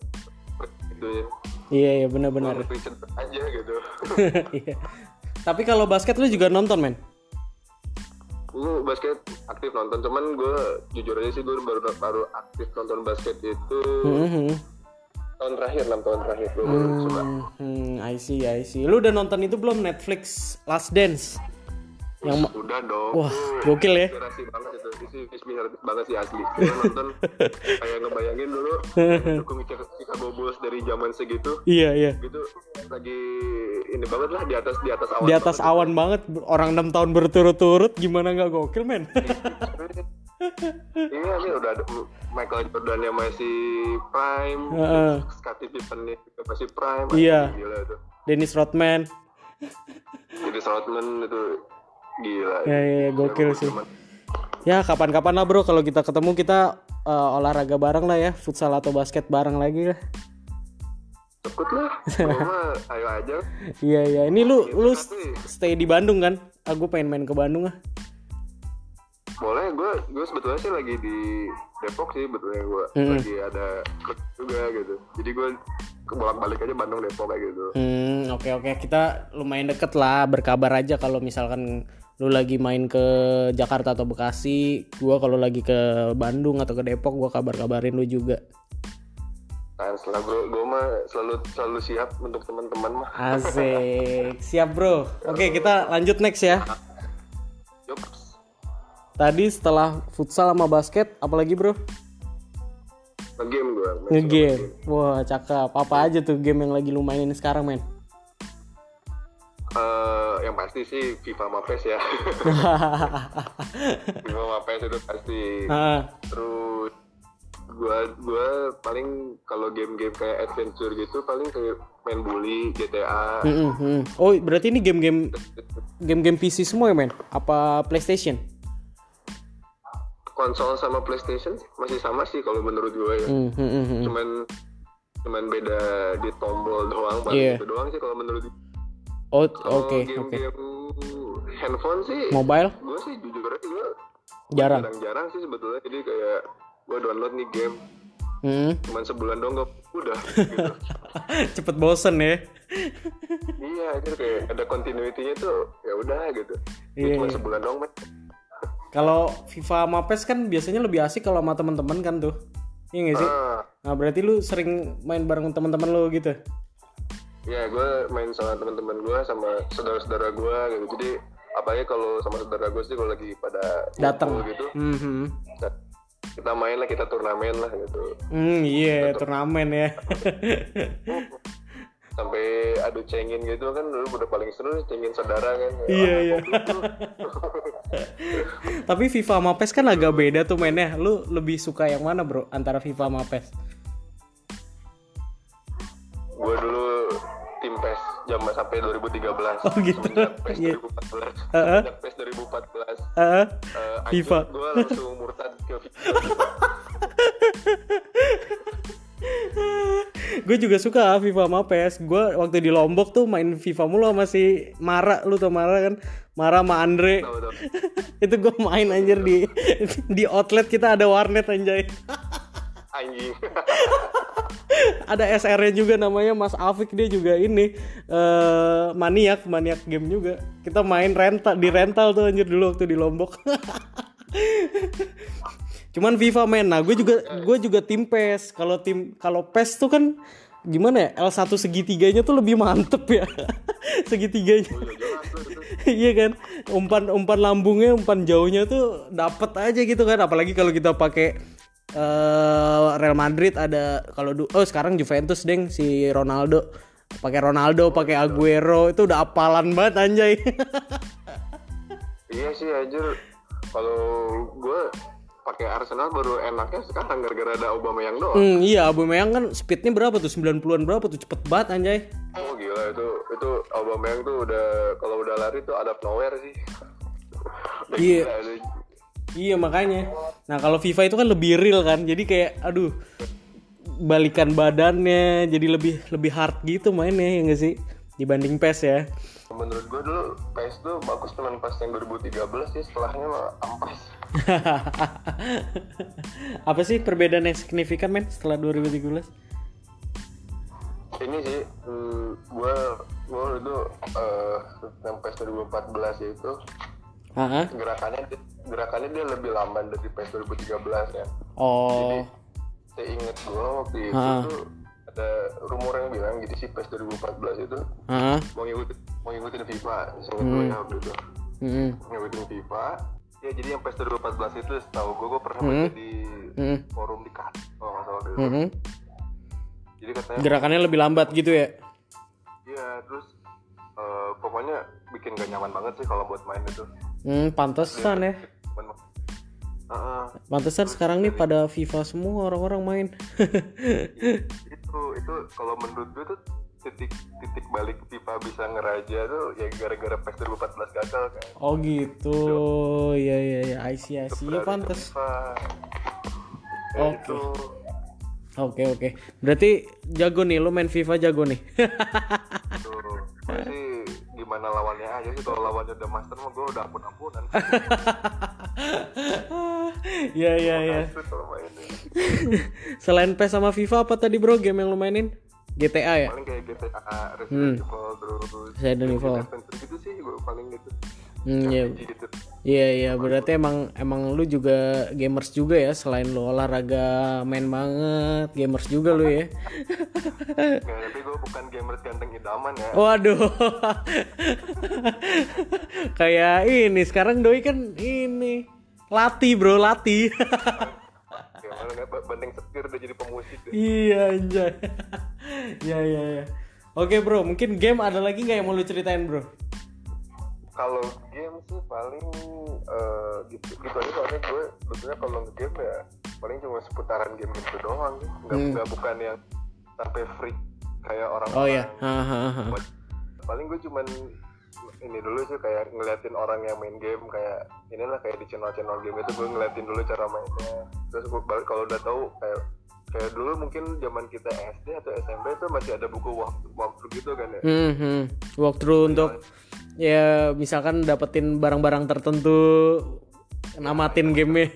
press gitu ya iya iya benar-benar. Richard aja gitu Iya. Tapi kalau basket lu juga nonton men? gue basket aktif nonton cuman gue jujur aja sih gue baru baru aktif nonton basket itu Mhm. Tahun terakhir enam tahun terakhir gue baru suka Hmm, I see I see. Lu udah nonton itu belum Netflix Last Dance? Yang udah dong Wah, gokil ya. inspirasi banget itu inspirasi banget sih asli gue nonton kayak ngebayangin dulu dukung Chicago Bulls dari zaman segitu Iya iya. gitu lagi ini banget lah di atas di atas awan Di atas awan banget orang enam tahun berturut-turut gimana nggak gokil men? Iya nih udah ada Michael Jordan yang masih prime Heeh. Scottie Pippen juga masih prime Iya. Gila tuh Dennis Rodman. jadi Rodman itu gila Ya, ya, ya, gokil sih. Ya kapan-kapan lah bro kalau kita ketemu kita eh, olahraga bareng lah ya futsal atau basket bareng lagi lah. Cepet lah ayo aja Iya iya ini lu lu Tapi stay di Bandung kan? Aku pengen main ke Bandung ah. Boleh gue gue sebetulnya sih lagi di Depok sih betulnya gue Hmm. lagi ada juga gitu jadi gue bolak balik aja Bandung Depok kayak gitu Hmm oke oke kita lumayan deket lah berkabar aja kalau misalkan lu lagi main ke Jakarta atau Bekasi, gua kalau lagi ke Bandung atau ke Depok gua kabar-kabarin lu juga. nah bro gue mah selalu selalu siap untuk teman-teman mah Asik, siap bro. Oke kita lanjut next ya. Yups. Tadi setelah futsal sama basket, apalagi bro? Nge-game gue. Nge-game. Wah, cakep. Apa aja tuh game yang lagi lu mainin sekarang, men? Eh, yang pasti sih FIFA sama PES ya. FIFA sama PES itu pasti. Ah, Terus gua gua paling kalau game-game kayak adventure gitu paling kayak main bully, GTA. mm, mm, mm. Oh, berarti ini game-game game-game PC semua ya, men? Apa PlayStation? Konsol sama PlayStation masih sama sih kalau menurut gua ya. Hmm, hmm. Cuman cuman beda di tombol doang Iya. itu doang sih kalau menurut gua. Oh, oke, oke. game-game handphone sih Mobile gue sih jujur aja gue jarang. jarang-jarang sih sebetulnya jadi kayak gue download nih game Hmm. cuman sebulan dong gak udah gitu. Cepet bosen ya. iya itu kayak ada continuity-nya tuh ya udah gitu Ini cuma iya. sebulan dong men Kalau FIFA sama PES kan biasanya lebih asik kalau sama teman-teman kan tuh. Iya gak sih? ah, Nah, berarti lu sering main bareng teman-teman lu gitu. ya gue main sama teman-teman gue sama saudara-saudara gue gitu jadi apalagi kalau sama saudara gue sih kalau lagi pada Datang. gitu Mhm. kita main lah kita turnamen lah gitu Hmm, iya, turnamen ya. sampai adu cengin gitu kan dulu udah paling seru cengin saudara kan Iya, iya. Tapi FIFA sama PES kan agak beda tuh mainnya. Lu lebih suka yang mana, Bro? Antara FIFA sama PES? gue dulu tim PES zaman sampai 2013 Oh, gitu. semenjak PES Iya. 2014 Heeh. semenjak PES 2014 Heeh. eh, FIFA. gue langsung murtad ke FIFA gue juga suka FIFA sama PES. Gue waktu di Lombok tuh main FIFA mulu sama si Mara. Lu tau Mara kan? Mara sama Andre. Tahu, tahu. Itu gue main anjir di di outlet kita ada warnet anjay. anjing ada SR-nya juga namanya Mas Afik dia juga ini eh maniak maniak game juga. Kita main rental di rental tuh anjir dulu waktu di Lombok. Cuman FIFA main. Nah, gue juga gue juga tim PES. Kalau tim kalau PES tuh kan gimana ya? L1 segitiganya tuh lebih mantep ya. segitiganya. iya kan? Umpan umpan lambungnya, umpan jauhnya tuh dapet aja gitu kan. Apalagi kalau kita pakai eh Real Madrid ada kalau oh sekarang Juventus deng si Ronaldo pakai Ronaldo pakai Aguero itu udah apalan banget anjay iya sih anjir kalau gue pakai Arsenal baru enaknya sekarang gara-gara ada Aubameyang doang. Hmm, iya Aubameyang kan speednya berapa tuh? 90-an berapa tuh? Cepet banget anjay. Oh gila itu itu Aubameyang tuh udah kalau udah lari tuh of nowhere sih. Iya. iya makanya. Nah kalau FIFA itu kan lebih real kan? Jadi kayak aduh balikan badannya jadi lebih lebih hard gitu mainnya ya nggak sih? Dibanding PES ya. Menurut gue dulu PES tuh bagus cuman pas yang 2013 sih setelahnya mah ampas apa sih perbedaan yang signifikan men setelah 2013 ini sih hmm, gue gue itu eh yang PES 2014 itu Heeh. gerakannya gerakannya dia lebih lamban dari PES 2013 ya oh saya inget gue waktu itu Ha. tuh ada rumor yang bilang jadi si PES 2014 itu Heeh. mau ngikutin mau ngikutin FIFA seinget gue ya waktu itu Mm-mm. ngikutin FIFA ya jadi yang PES 2014 itu setahu gue gue pernah baca di Mm-mm. forum di kan kalau nggak salah waktu itu Mm-mm. jadi katanya gerakannya lebih lambat gitu ya iya terus eh, pokoknya bikin gak nyaman banget sih kalau buat main itu hmm pantesan ya Heeh. pantesan sekarang nih pada FIFA semua orang-orang main itu itu kalau menurut gue tuh titik titik balik FIFA bisa ngeraja tuh ya gara-gara PES 2014 gagal kan. Oh gitu. Ya ya ya I see I see. Ya Beralih ke pantes FIFA. Ya, Oke. itu oke oke. Berarti jago nih lu main FIFA jago nih. Tuh sih gimana lawannya aja sih? Kalau lawannya udah master mah gue udah ampun ampunan ya ya ya selain PES sama FIFA apa tadi bro game yang lu mainin GTA ya paling kayak GTA Resident Evil terus Resident Evil. Gitu sih gue paling gitu hmm, ya gitu Iya iya berarti emang emang lu juga gamers juga ya selain lu olahraga main banget gamers juga lu ya. Nggak, tapi gue bukan gamers ganteng idaman ya Waduh. Kayak ini sekarang doi kan ini latih bro latih. Banding setir udah jadi pemusik deh. iya anjay. ya ya ya. Oke bro mungkin game ada lagi nggak yang mau lu ceritain bro? Kalau game sih paling eh, gitu gitu aja soalnya gue sebetulnya kalau nge-game ya paling cuma seputaran game gitu doang nggak nggak bukan yang sampai freak kayak orang Hmm. Oh ya. Hahaha. paling gue cuman ini dulu sih kayak ngeliatin orang yang main game kayak inilah kayak di channel-channel game itu gue ngeliatin dulu cara mainnya. Terus gue balik kalau udah tahu kayak kayak dulu mungkin zaman kita SD atau SMP itu masih ada buku waktu waktu gitu kan ya? Hmm, hmm. Walkthrough untuk ya misalkan dapetin barang-barang tertentu namatin game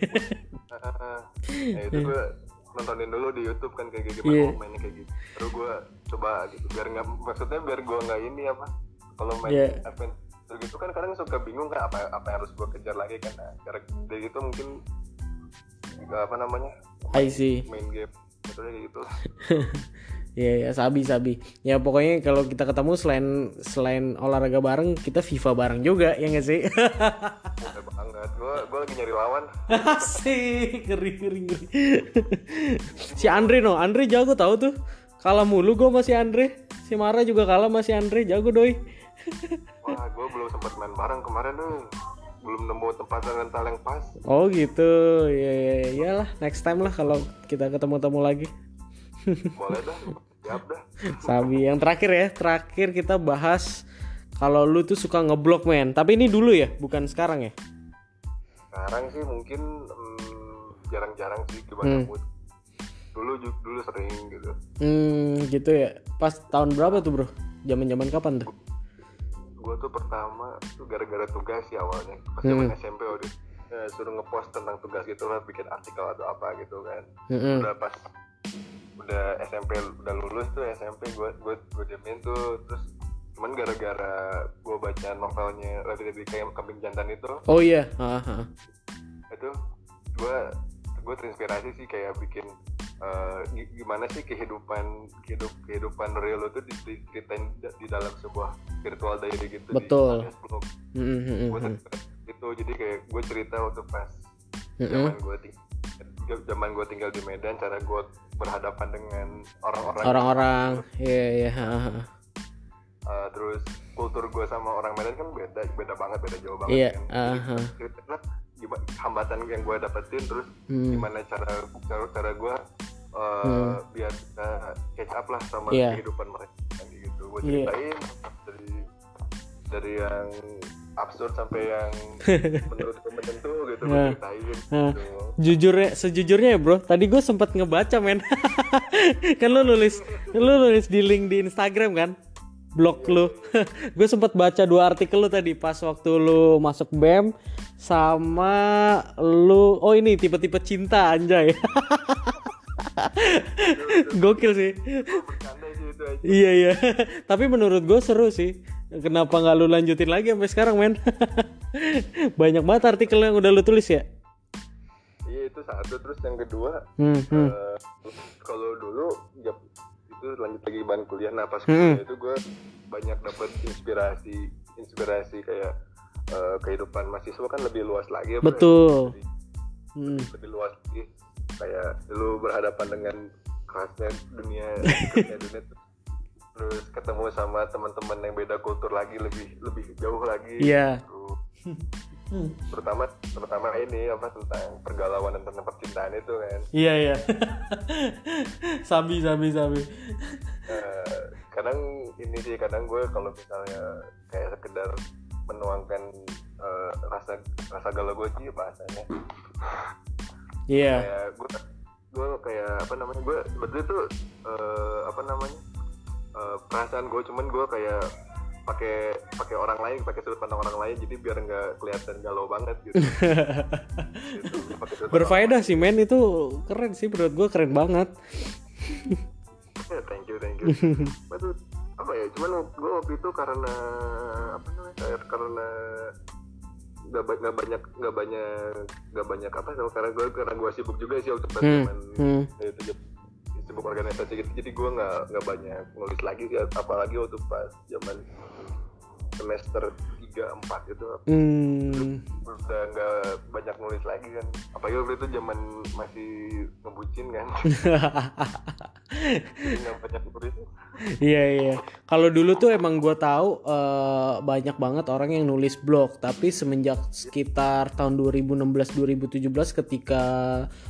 Ah, nah itu gue nontonin dulu di YouTube kan kayak gimana Iya. oh, mainnya kayak gitu. Terus gue coba gitu biar nggak maksudnya biar gue nggak ini apa kalau main Iya. adventure gitu kan kadang suka bingung kan apa apa yang harus gue kejar lagi kan nah, cara dari itu mungkin apa namanya I see. main game Betulnya kayak gitu Iya ya sabi sabi. Ya pokoknya kalau kita ketemu selain selain olahraga bareng kita FIFA bareng juga ya nggak sih? Banget. Gue gue lagi nyari lawan. Asik, ngeri ngeri ngeri. si Andre no, Andre jago tahu tuh. Kalah mulu gue masih Andre. Si Mara juga kalah masih Andre, jago doi. Wah, gue belum sempat main bareng kemarin tuh. Belum nemu tempat yang mental yang pas. Oh gitu, ya ya ya iyalah next time lah kalau kita ketemu-temu lagi. Boleh dah. Siap dah. Sabi yang terakhir ya, terakhir kita bahas kalau lu tuh suka ngeblok men. Tapi ini dulu ya, bukan sekarang ya. Sekarang sih mungkin mm, jarang-jarang sih gimana mood. Dulu dulu sering gitu. Hmm, gitu ya. Pas tahun berapa tuh bro? Zaman-zaman kapan tuh? Gue tuh pertama tuh gara-gara tugas sih awalnya. Pas zaman SMP udah eh, suruh ngepost tentang tugas gitu lah, bikin artikel atau apa gitu kan. Mm-mm. Udah pas udah SMP udah lulus tuh SMP gue gue gue diemin tuh terus cuman gara-gara gue baca novelnya Raditya Dika yang kambing jantan itu Oh iya, ah, ah. itu gue gue terinspirasi sih kayak bikin gi- gimana sih kehidupan hidup kehidupan real lo tuh di- diceritain di, di dalam sebuah virtual diary gitu Betul. di. Mm, mm, mm, gue mm. itu jadi kayak gue cerita waktu pas Mm-mm. zaman gue ting zaman gue tinggal di Medan cara gue berhadapan dengan orang-orang Orang-orang, iya iya. Uh, terus kultur gue sama orang Medan kan beda beda banget beda jauh banget Iya, kan ah. Cerita gimana hambatan yang gue dapetin terus Hmm. gimana cara cara, cara gue uh, biar bisa catch up lah sama Iya. kehidupan mereka gitu gue Iya. ceritain dari dari yang absurd sampai yang menurut gue menyentuh gitu gue Nah. ceritain Nah. gitu. Jujurnya, sejujurnya ya bro, tadi gue sempat ngebaca men. kan lu nulis, lu nulis di link di Instagram kan, blog lu. gue sempat baca dua artikel lu tadi pas waktu lu masuk bem sama lu, oh ini tipe-tipe cinta anjay. Gokil sih. Iya iya. Tapi menurut gue seru sih. Kenapa nggak lu lanjutin lagi sampai sekarang men? Banyak banget artikel yang udah lu tulis ya. iya itu satu terus yang kedua Hmm, hmm. Eh, kalau dulu ya, itu lanjut lagi ban kuliah nah pas Hmm. kuliah itu gue banyak dapat inspirasi inspirasi kayak eh, kehidupan mahasiswa kan lebih luas lagi ya, Bro, ya. Betul. Lebih, Hmm. lebih luas lagi kayak dulu berhadapan dengan kerasnya dunia kerasnya dunia terus ketemu sama teman-teman yang beda kultur lagi lebih lebih jauh lagi Iya. gitu. Hmm. terutama terutama ini apa tentang pergalauan dan tentang percintaan itu kan Iya iya. sabi sabi sabi. Eh, kadang ini sih kadang gue kalau misalnya kayak sekedar menuangkan eh, rasa rasa galau gue sih bahasanya Iya. kayak gue gue kayak apa namanya gue sebetulnya tuh eh, apa namanya eh, perasaan gue cuman gue kayak pakai pakai orang lain pakai sudut pandang orang lain jadi biar nggak kelihatan galau banget gitu, Gitu, Berfaedah sih men itu keren sih menurut gue keren banget. Ya, thank you, thank you. Itu apa ya? Cuman gue waktu itu karena apa namanya? Kayak karena nggak ba- nggak banyak nggak banyak nggak banyak apa karena gue karena gue sibuk juga sih waktu Hmm, hmm. itu sibuk organisasi gitu. Jadi gue nggak nggak banyak nulis lagi apalagi waktu pas zaman semester 3 4 itu Hmm. udah nggak banyak nulis lagi kan. Apalagi waktu itu zaman masih ngebucin kan. Nggak banyak nulis. Iya iya. Kalau dulu tuh emang gue tahu eh, banyak banget orang yang nulis blog, tapi semenjak sekitar tahun 2016-2017 ketika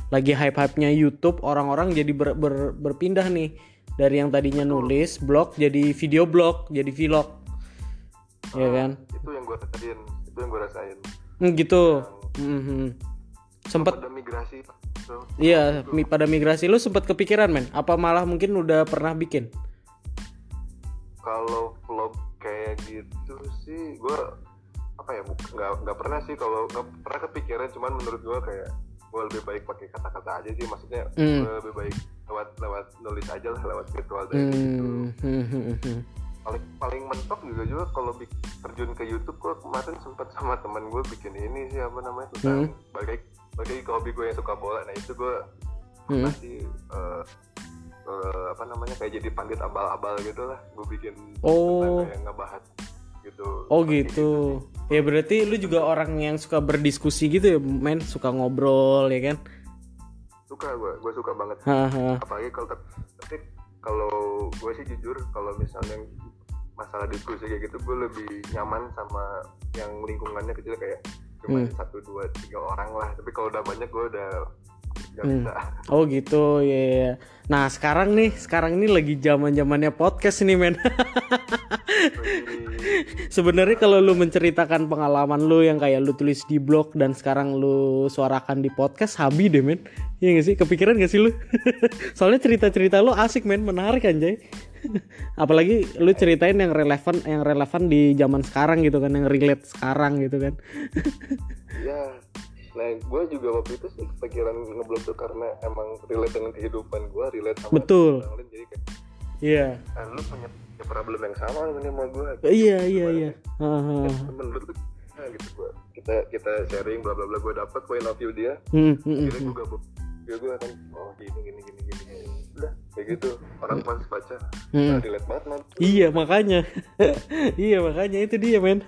lagi hype-hype-nya YouTube, orang-orang jadi ber- ber- berpindah nih. Dari yang tadinya nulis blog jadi video blog, jadi vlog. Ya kan? itu yang gue rasain itu yang gue rasain Hmm, gitu. Mhm. Sempet ada migrasi tuh iya mi- pada migrasi lu sempet kepikiran men? Apa malah mungkin udah pernah bikin? kalau vlog kayak gitu sih gue apa ya nggak nggak pernah sih kalau nggak pernah kepikiran cuman menurut gue kayak gue lebih baik pakai kata-kata aja sih maksudnya Hmm. gue lebih baik lewat lewat nulis aja lah lewat virtual dari gitu Hmm, hmm, hmm, hmm. paling paling mentok juga juga kalau terjun ke YouTube gue kemarin sempat sama teman gue bikin ini sih apa namanya tentang balik balik ke hobi gue yang suka bola nah itu gue Hmm. masih eh, eh, apa namanya kayak jadi pandit abal-abal gitu lah gue bikin Oh. kayak ngebahas gitu Oh gitu. Ya berarti lu juga orang yang suka berdiskusi gitu ya, men, suka ngobrol ya kan? suka gue gue suka banget Haha. apalagi kalau tapi kalau gue sih jujur kalau misalnya masalah diskusi kayak gitu gue lebih nyaman sama yang lingkungannya kecil kayak cuma Hmm. satu dua tiga orang lah tapi kalau udah banyak gue udah nggak Hmm. bisa Oh gitu, ya. ya, ya. Nah sekarang nih, sekarang ini lagi zaman zamannya podcast nih men. Sebenarnya kalau lu menceritakan pengalaman lu yang kayak lu tulis di blog dan sekarang lu suarakan di podcast, habi deh men. Iya gak sih? Kepikiran gak sih lu? Soalnya cerita-cerita lu asik men, menarik anjay. Apalagi lu ceritain yang relevan, yang relevan di zaman sekarang gitu kan, yang relate sekarang gitu kan. ya nah gue juga waktu itu sih kepikiran ngeblog tuh karena emang relate dengan kehidupan gue relate sama Betul. orang lain jadi kayak Iya. ah, lu punya, punya problem yang sama nih sama gue Iya iya iya. Haha. temen lu tuh nah, gitu gue kita kita sharing bla bla bla gue dapet point of view dia Hmm, hmm, akhirnya hmm. gue gabung gue akan oh gini gini gini gini udah kayak gitu orang pas baca Hmm. nah, relate banget man Iya makanya, iya makanya itu dia men.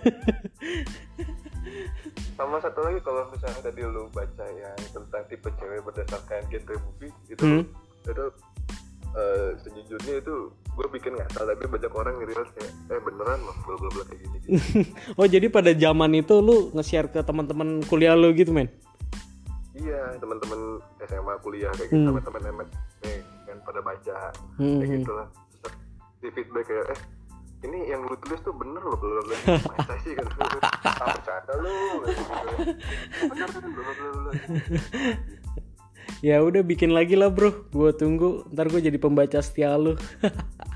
sama satu lagi kalau misalnya tadi lu baca yang tentang tipe cewek berdasarkan genre movie itu Hmm. itu eh, sejujurnya itu gue bikin ngasal tapi banyak orang ngerias kayak eh beneran loh bla bla bla kayak gini gini oh jadi pada zaman itu lu nge-share ke teman-teman kuliah lu gitu men? iya teman-teman SMA kuliah kayak Hmm. gitu sama teman MSC kan pada baca. Hmm, kayak hmm. gitu lah. Di feedback kayak eh ini yang lu tulis tuh bener loh bla masa sih kan. Ah bercanda lu. Bener kan bla Ya udah bikin lagi lah bro, gue tunggu. Ntar gue jadi pembaca setia lu.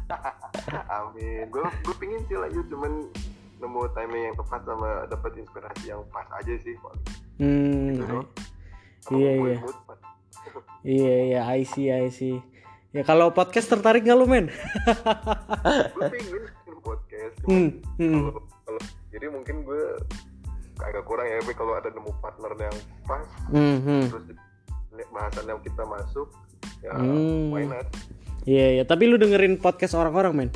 amin. Gue gue pingin sih lanjut cuman nemu timing yang tepat sama dapat inspirasi yang pas aja sih Hmm, gitu. Iya, iya. iya iya, I see I see. Ya kalau podcast tertarik nggak lu men? gue bikin podcast cuman Hmm, hmm. kalau kalau jadi mungkin gue agak kurang ya tapi kalau ada nemu partner yang pas Hmm, hmm. terus bahasan yang kita masuk ya Hmm. why not Iya iya, tapi lu dengerin podcast orang-orang men?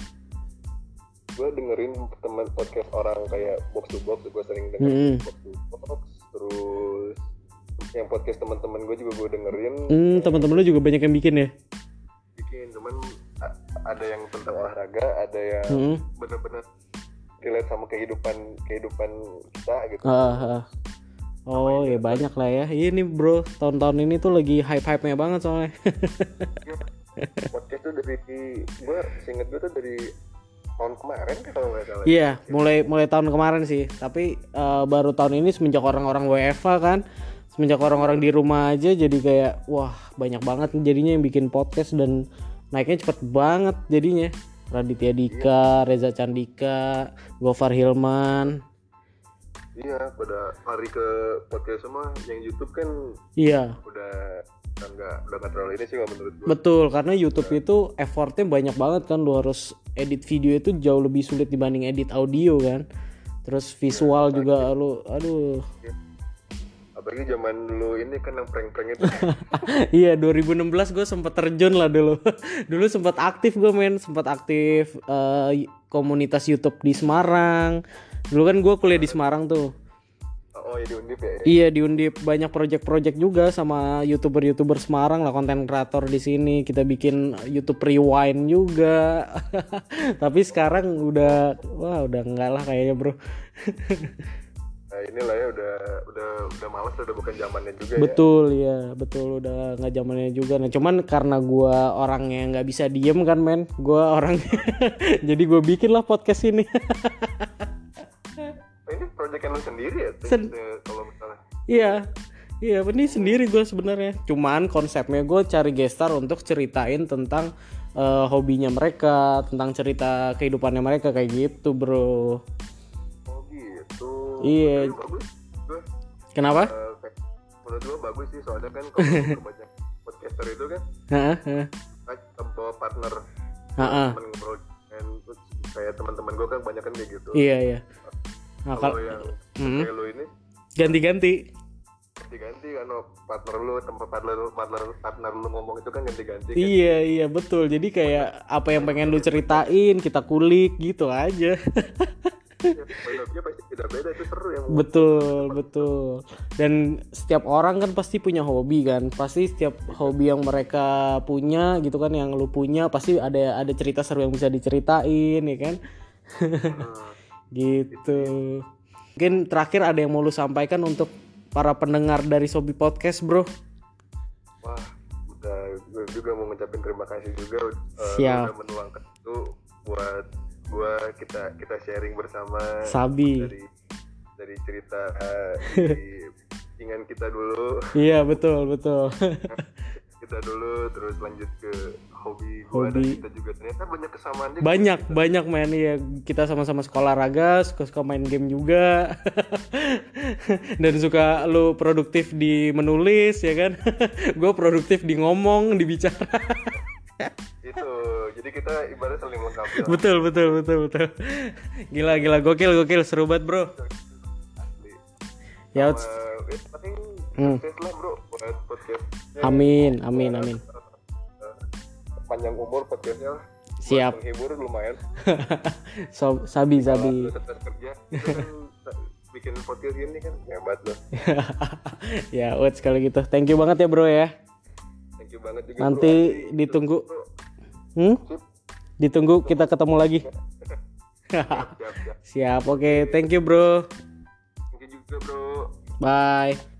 gue dengerin teman podcast orang kayak box to box gue sering Hmm. dengerin box to box terus yang podcast teman-teman gue juga gue dengerin Hmm, teman-teman lu juga banyak yang bikin ya? Cuman ada yang tentang olahraga ada yang Hmm. bener-bener relate sama kehidupan kehidupan kita gitu Ah, ah. Oh ya banyak lah ya. Ini bro, tahun-tahun ini tuh lagi hype-hype-nya banget soalnya. Ya, podcast tuh dari gue seinget gue tuh dari tahun kemarin kan kalau nggak salah Iya, mulai mulai tahun kemarin sih. Tapi eh, baru tahun ini semenjak orang-orang WFA kan, semenjak orang-orang di rumah aja jadi kayak wah banyak banget jadinya yang bikin podcast dan naiknya cepet banget jadinya. Raditya Dika, Reza Candika, Gofar Hilman. iya pada lari ke podcast semua yang YouTube kan Iya, udah nggak udah nggak terlalu ini sih kalau menurut gue betul karena YouTube itu effortnya banyak banget kan. Lu harus edit video itu jauh lebih sulit dibanding edit audio kan. Terus visual juga lu aduh apalagi zaman dulu ini kan yang prank-prank itu. Iya 2016 gue sempat terjun lah dulu. Dulu sempat aktif gue men. Sempat aktif eh, komunitas YouTube di Semarang. Dulu kan gue kuliah di Semarang tuh. Oh ya di undip ya, ya. iya di Undip. Banyak project-project juga sama youtuber-youtuber Semarang lah konten kreator di sini. Kita bikin YouTube Rewind juga. Tapi sekarang udah wah udah enggak lah kayaknya bro nah inilah ya udah udah udah malas udah bukan zamannya juga ya Betul ya, betul udah nggak zamannya juga. Nah cuman karena gua orang yang nggak bisa diem kan men, gua orang jadi gue bikin lah podcast ini. Ini project yang lu sendiri ya? Sen- kalau misalnya Iya, iya ini sendiri gue sebenarnya. Cuman konsepnya gue cari gestar untuk ceritain tentang eh, hobinya mereka, tentang cerita kehidupannya mereka kayak gitu bro. Iya. Bagus gue Kenapa? kayak- menurut gue bagus sih soalnya kan kalau kebanyakan podcaster itu kan Heeh, heeh. kan bawa partner Heeh. ngobrol dan kayak teman-teman gue kan banyak kan kayak gitu Iya iya. Nah, kalau kal- yang Hmm. kayak lo ini ganti-ganti. ganti-ganti kan partner lu tempat partner lu partner partner lu ngomong itu kan ganti-ganti kan. Iya iya betul. Jadi kayak apa yang pengen lu ceritain kita kulik gitu aja. Pasti beda-beda itu seru yang betul betul. Dan setiap orang kan pasti punya hobi kan. Pasti setiap hobi yang mereka punya gitu kan yang lu punya pasti ada ada cerita seru yang bisa diceritain ya kan. gitu. Mungkin terakhir ada yang mau lu sampaikan untuk para pendengar dari Sobi Podcast, Bro. wah udah gue juga mau ngucapin terima kasih juga uh, Siap. udah menuangkan itu buat gua kita kita sharing bersama Sabi. dari dari cerita uh, di ingan kita dulu. Iya, betul, betul. kita dulu terus lanjut ke hobi gua dan Hobi. kita juga. Ternyata banyak kesamaan juga. Banyak banyak main ya kita sama-sama sekolah raga suka suka main game juga. Dan suka lu produktif di menulis ya kan? Gue produktif di ngomong di bicara itu jadi kita ibarat saling melengkapi lah betul betul betul betul. Gila gila gokil gokil seru banget bro. Asli. Ya ya, paling Hmm. lah bro buat podcastnya. Amin amin amin. Uh, panjang umur podcastnya siap. menghibur lumayan. So, sabi kalau sabi. kerja kan bikin podcast gini kan hebat loh ya wait sekali gitu. Thank you banget ya bro ya you banget juga nanti bro. ditunggu. Hmm? ditunggu kita ketemu lagi. Siap siap. Siap oke. Thank you bro. Thank you juga bro. Bye